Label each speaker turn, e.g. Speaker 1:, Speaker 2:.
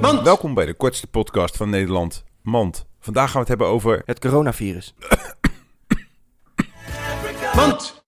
Speaker 1: Mand. Welkom bij de kortste podcast van Nederland, Mand. Vandaag gaan we het hebben over
Speaker 2: Het coronavirus.
Speaker 1: Mand.